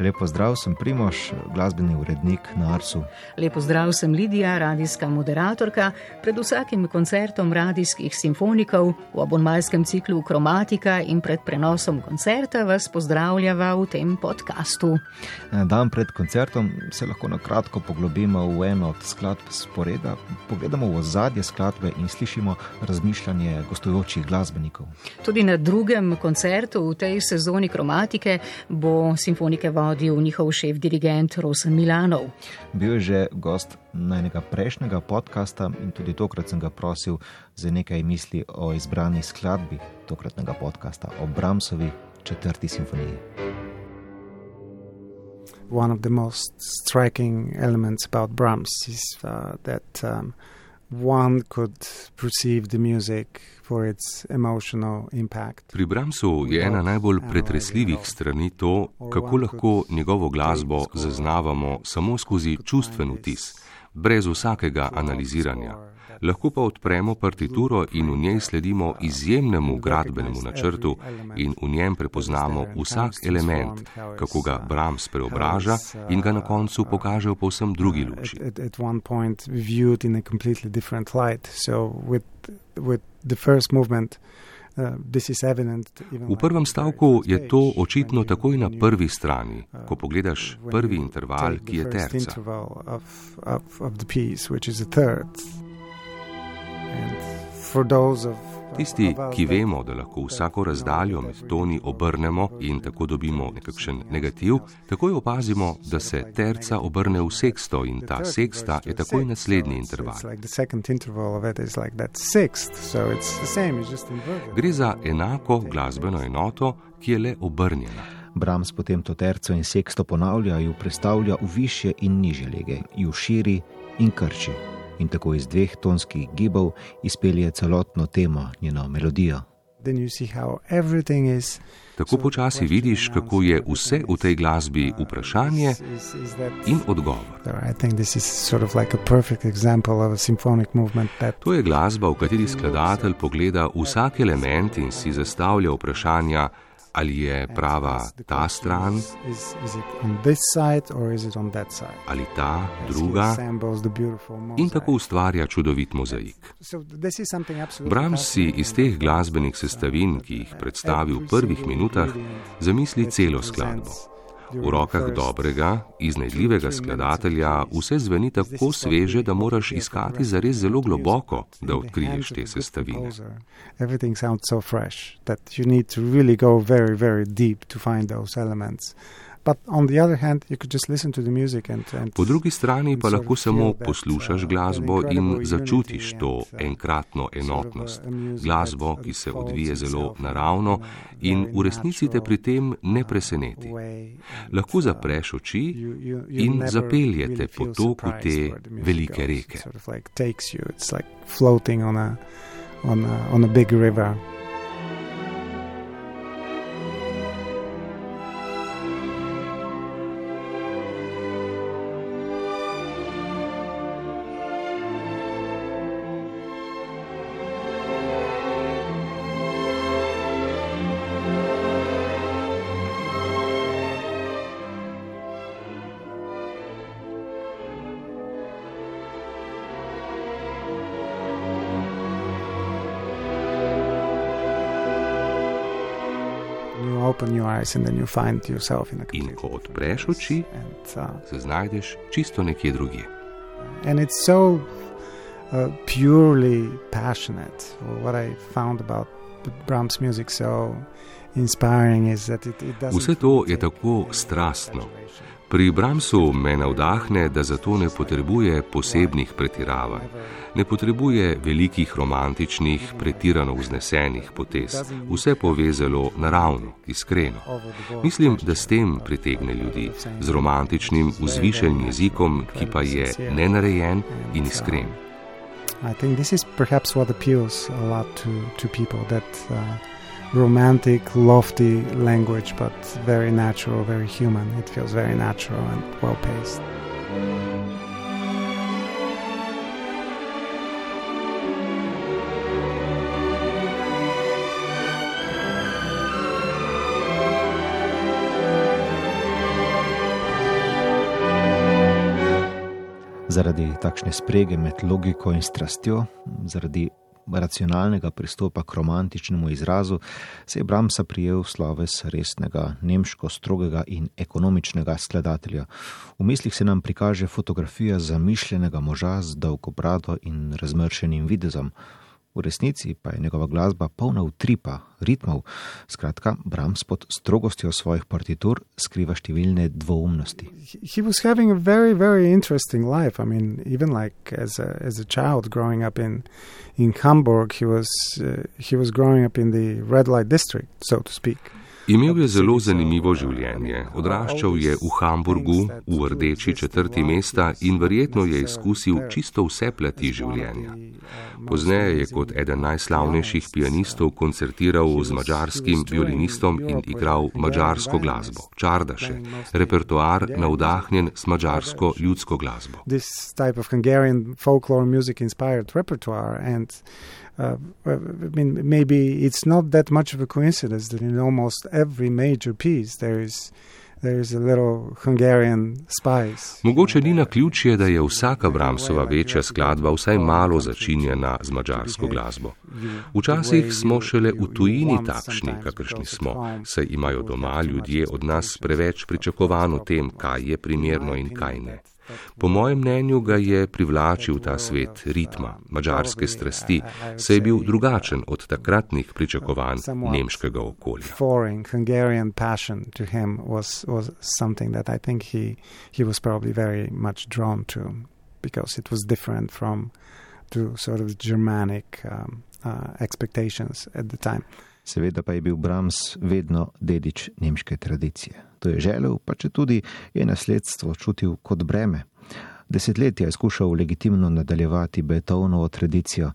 Lepo zdrav, sem Primoš, glasbeni urednik na Arsu. Lepo zdrav, sem Lidija, radijska moderatorka. Pred vsakim koncertom radijskih simfonikov v abonmajskem ciklu Kromatika in pred prenosom koncerta vas pozdravljava v tem podkastu. Dan pred koncertom se lahko na kratko poglobimo v eno od skladb sporeda, pogledamo v ozadje skladbe in slišimo razmišljanje gostujočih glasbenikov. Tudi na drugem koncertu v tej sezoni Kromatike bo simfonike vodil vodil njihov šef dirigent Rosen Milanov. Bil je že gost najnega prejšnjega podcasta in tudi tokrat sem ga prosil za nekaj misli o izbrani skladbi tokratnega podcasta, o Bramsovi četrti simfoniji. One of the most striking elements about Brahms is uh, that um, one could perceive the music Pri Bramsu je ena najbolj pretresljivih strani to, kako lahko njegovo glasbo zaznavamo samo skozi čustven vtis, brez vsakega analiziranja lahko pa odpremo partituro in v njej sledimo izjemnemu gradbenemu načrtu in v njem prepoznamo vsak element, kako ga Brahms preobraža in ga na koncu pokaže v povsem drugi luči. V prvem stavku je to očitno takoj na prvi strani, ko pogledaš prvi interval, ki je terca. Tisti, ki vemo, da lahko vsako razdaljo med toni obrnemo in tako dobimo nekakšen negativ, takoj opazimo, da se terca obrne v seksto in ta seksta je takoj naslednji interval. Gre za enako glasbeno enoto, ki je le obrnjena. Brahms potem to terco in seksto ponavlja, jo predstavlja v više in niže lege, jo širi in krči in tako iz dveh tonskih gibov izpelje celotno temo, njeno melodijo. Tako počasi vidiš, kako je vse v tej glasbi vprašanje in odgovor. To je glasba, v kateri skladatelj pogleda vsak element in si zastavlja vprašanja, ali je prava ta stran, ali ta druga, in tako ustvarja čudovit mozaik. Brahms si iz teh glasbenih sestavin, ki jih predstavi v prvih minutah, zamisli celo skladbo. V rokah dobrega, iznajdljivega skladatelja vse zveni tako sveže, da moraš iskati zares zelo globoko, da odkriješ te sestavine. Po drugi strani pa lahko samo poslušaš glasbo in začutiš to enkratno enotnost. Glasbo, ki se odvije zelo naravno in v resnici te pri tem ne preseneti. Lahko zapreš oči in zapeljete po toku te velike reke. On a, on a big river. In ko odpreš oči, uh, se znajdeš čisto nekje drugje. In je tako purely passionate. What I found about Brahms music so inspiring is that it, it doesn't. Vse to je tako strastno. Pri Bramsu me navdahne, da zato ne potrebuje posebnih pretiravanj, ne potrebuje velikih romantičnih, pretirano vznesenih potez, vse povezalo naravno, iskreno. Mislim, da s tem pritegne ljudi, z romantičnim, vzvišenim jezikom, ki pa je nenarejen in iskren. Mislim, da je to, kar apelira ljudem romantic, lofty language, but very natural, very human. It feels very natural and well paced. Zaradi takšne sprege med logiko in strastjo, zaradi racionalnega pristopa k romantičnemu izrazu, se je Bramsa prijel sloves resnega, nemško strogega in ekonomičnega skladatelja. V mislih se nam prikaže fotografija zamišljenega moža z dolgo brado in razmršenim videzom. V resnici pa je njegova glasba polna utripa, ritmov, skratka, Brahms pod strogostjo svojih partitur skriva številne dvoumnosti. He was having a very, very interesting life. I mean, even like as a, as a child growing up in, in Hamburg, he was, uh, he was growing up in the red light district, so to speak. Imel je zelo zanimivo življenje. Odraščal je v Hamburgu, v rdeči četrti mesta in verjetno je izkusil čisto vse plati življenja. Pozneje je kot eden najslavnejših pianistov koncertiral z mačarskim violinistom in igral mačarsko glasbo, čardaše, repertoar navdahnjen s mačarsko ljudsko glasbo. I mean, maybe it's not that much of a coincidence that in almost every major piece there is. Mogoče ni na ključje, da je vsaka Bramsova večja skladba vsaj malo začinjena z mačarsko glasbo. Včasih smo šele v tujini takšni, kakršni smo, saj imajo doma ljudje od nas preveč pričakovan o tem, kaj je primerno in kaj ne. Po mojem mnenju ga je privlačil ta svet ritma, mađarske strasti, saj je bil drugačen od takratnih pričakovanj nemškega okolja. Because it was different from to sort of Germanic um, uh, expectations at the time. Seveda pa je bil Brahms vedno dedič nemške tradicije. To je želel, pa če tudi je nasledstvo čutil kot breme. Desetletja je skušal legitimno nadaljevati Beethovnovo tradicijo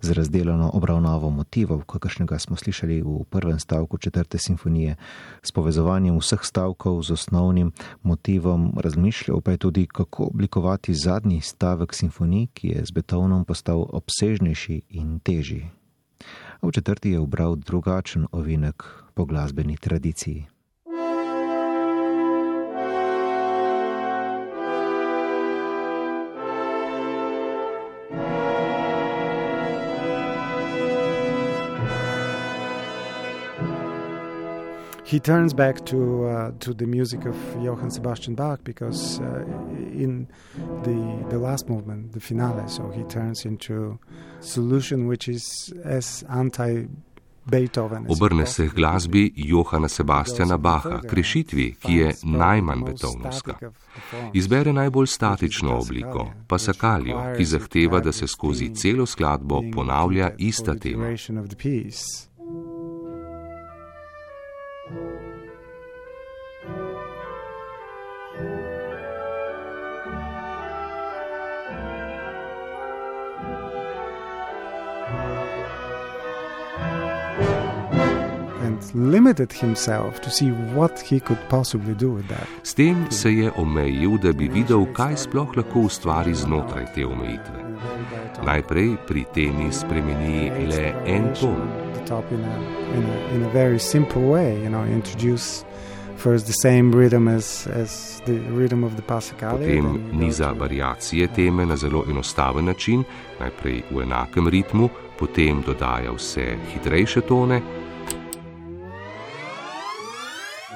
z razdeljeno obravnavo motivov, kakršnega smo slišali v prvem stavku četrte simfonije, s povezovanjem vseh stavkov z osnovnim motivom, razmišljal pa je tudi, kako oblikovati zadnji stavek simfonije, ki je z Beethovnom postal obsežnejši in težji. V četrti je ubral drugačen ovinek po glasbeni tradiciji. He turns back to uh, to the music of Johann Sebastian Bach because uh, in the the last movement, the finale, so he turns into solution which is as anti. Obrne se k glasbi Johana Sebastiana Baha, k rešitvi, ki je najmanj betovnovska. Izbere najbolj statično obliko, pa sakaljo, ki zahteva, da se skozi celo skladbo ponavlja ista tema. Limited himself to see what he could possibly do with that. S tem se je omejil, da bi videl, kaj sploh lahko ustvari znotraj te omejitve. Najprej pri temi spremeni le en ton. In a very simple way, you know, introduce first the same rhythm as, as the rhythm of the Passacaglia. Potem niza variacije teme na zelo enostaven način, najprej v enakem ritmu, potem dodaja vse hitrejše tone,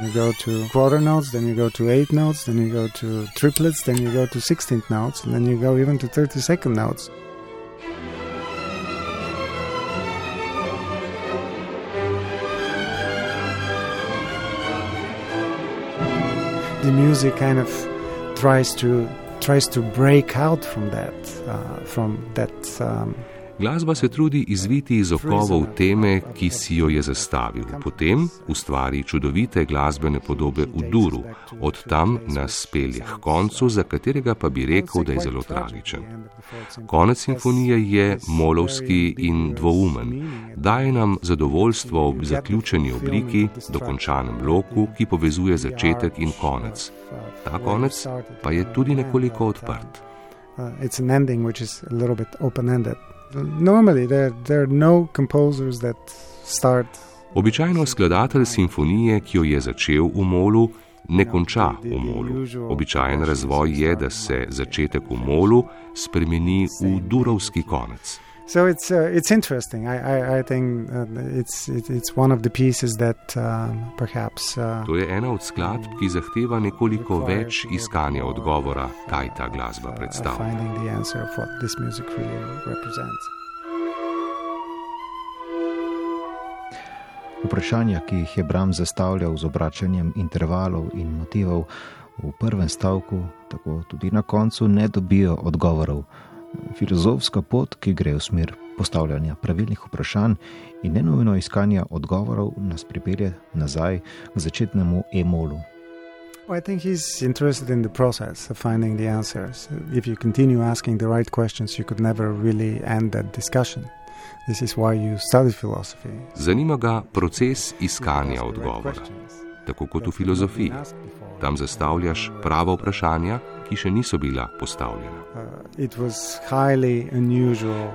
You go to quarter notes, then you go to eight notes, then you go to triplets, then you go to 16th notes, and then you go even to 32nd notes. The music kind of tries to tries to break out from that, uh, from that. Um, Glasba se trudi izviti iz okovov teme, ki si jo je zastavil, potem ustvari čudovite glasbene podobe v duru, od tam nas spelje k koncu, za katerega pa bi rekel, da je zelo tragičen. Konec simfonije je molovski in dvoumen, daje nam zadovoljstvo ob zaključeni obliki, dokončanem bloku, ki povezuje začetek in konec. Ta konec pa je tudi nekoliko odprt. Uh, it's an ending which is a little bit open ended normally there, there are no composers that start. Običajno skladatelj simfonije, ki jo je začel v molu, ne konča v molu. Običajen razvoj je, da se začetek v molu spremeni v durovski konec. So it's uh, it's interesting. I I, I think uh, it's it, it's one of the pieces that um, perhaps. Uh, to je ena od skladb, ki zahteva nekoliko več iskanja odgovora, kaj ta glasba predstavlja. Vprašanja, ki jih je Bram zastavljal z obračanjem intervalov in motivov v prvem stavku, tako tudi na koncu, ne dobijo odgovorov filozofska pot, ki gre v smer postavljanja pravilnih vprašanj in ne nujno iskanja odgovorov, nas pripelje nazaj k začetnemu emolu. Well, I think he's interested in the process of finding the answers. If you continue asking the right questions, you could never really end that discussion. This is why you study philosophy. Zanima ga proces iskanja odgovora, tako kot v filozofiji. Tam zastavljaš prava vprašanja, ki še niso bila postavljena.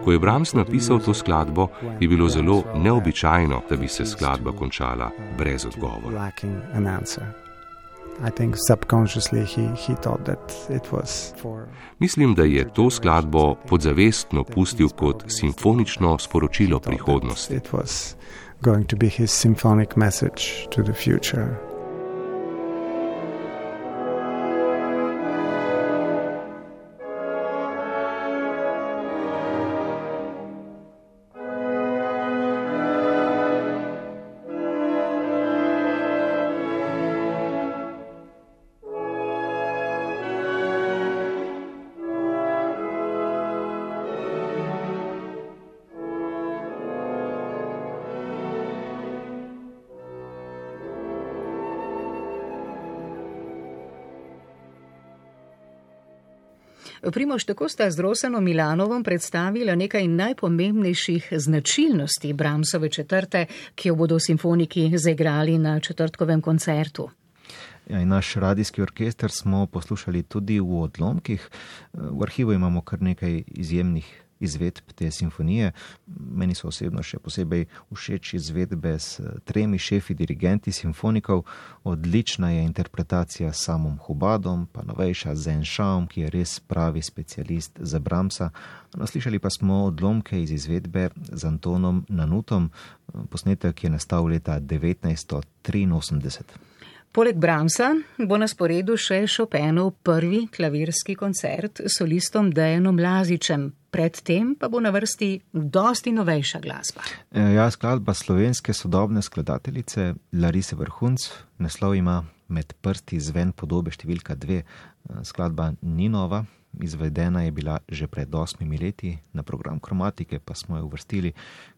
Ko je Brahms napisal to skladbo, je bilo zelo neobičajno, da bi se skladba končala brez odgovora. Mislim, da je to skladbo podzavestno pustil kot simfonično sporočilo prihodnosti. Going to be his symphonic message to the future. Primoš, tako sta z Rosanom Milanovom predstavila nekaj najpomembnejših značilnosti Bramsove četrte, ki jo bodo simfoniki zaigrali na četrtkovem koncertu. Ja, naš radijski orkester smo poslušali tudi v odlomkih. V arhivu imamo kar nekaj izjemnih izvedb te simfonije. Meni so osebno še posebej všeč izvedbe s tremi šefi dirigenti simfonikov. Odlična je interpretacija s samom Hubadom, pa novejša Zen Shaom, ki je res pravi specialist za Bramsa. No, slišali pa smo odlomke iz izvedbe z Antonom Nanutom, posnetek je nastal leta 1983. Poleg Bramsa bo na sporedu še Chopinov prvi klavirski koncert s solistom Dejanom Lazičem. Predtem pa bo na vrsti dosti novejša glasba. E, ja, skladba slovenske sodobne skladateljice Larise Vrhunc, naslov ima med prsti zven podobe številka dve. E, skladba ni nova, izvedena je bila že pred osmimi leti, na program kromatike pa smo jo uvrstili,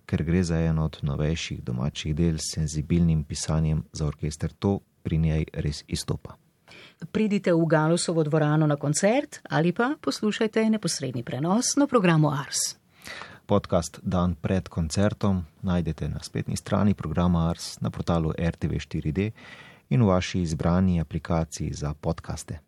ker gre za eno od novejših domačih del s senzibilnim pisanjem za orkester. To pri njej res izstopa. Pridite v Galusovo dvorano na koncert ali pa poslušajte neposredni prenos na programu Ars. Podcast Dan pred koncertom najdete na spletni strani programa Ars na portalu RTV4D in v vaši izbrani aplikaciji za podkaste.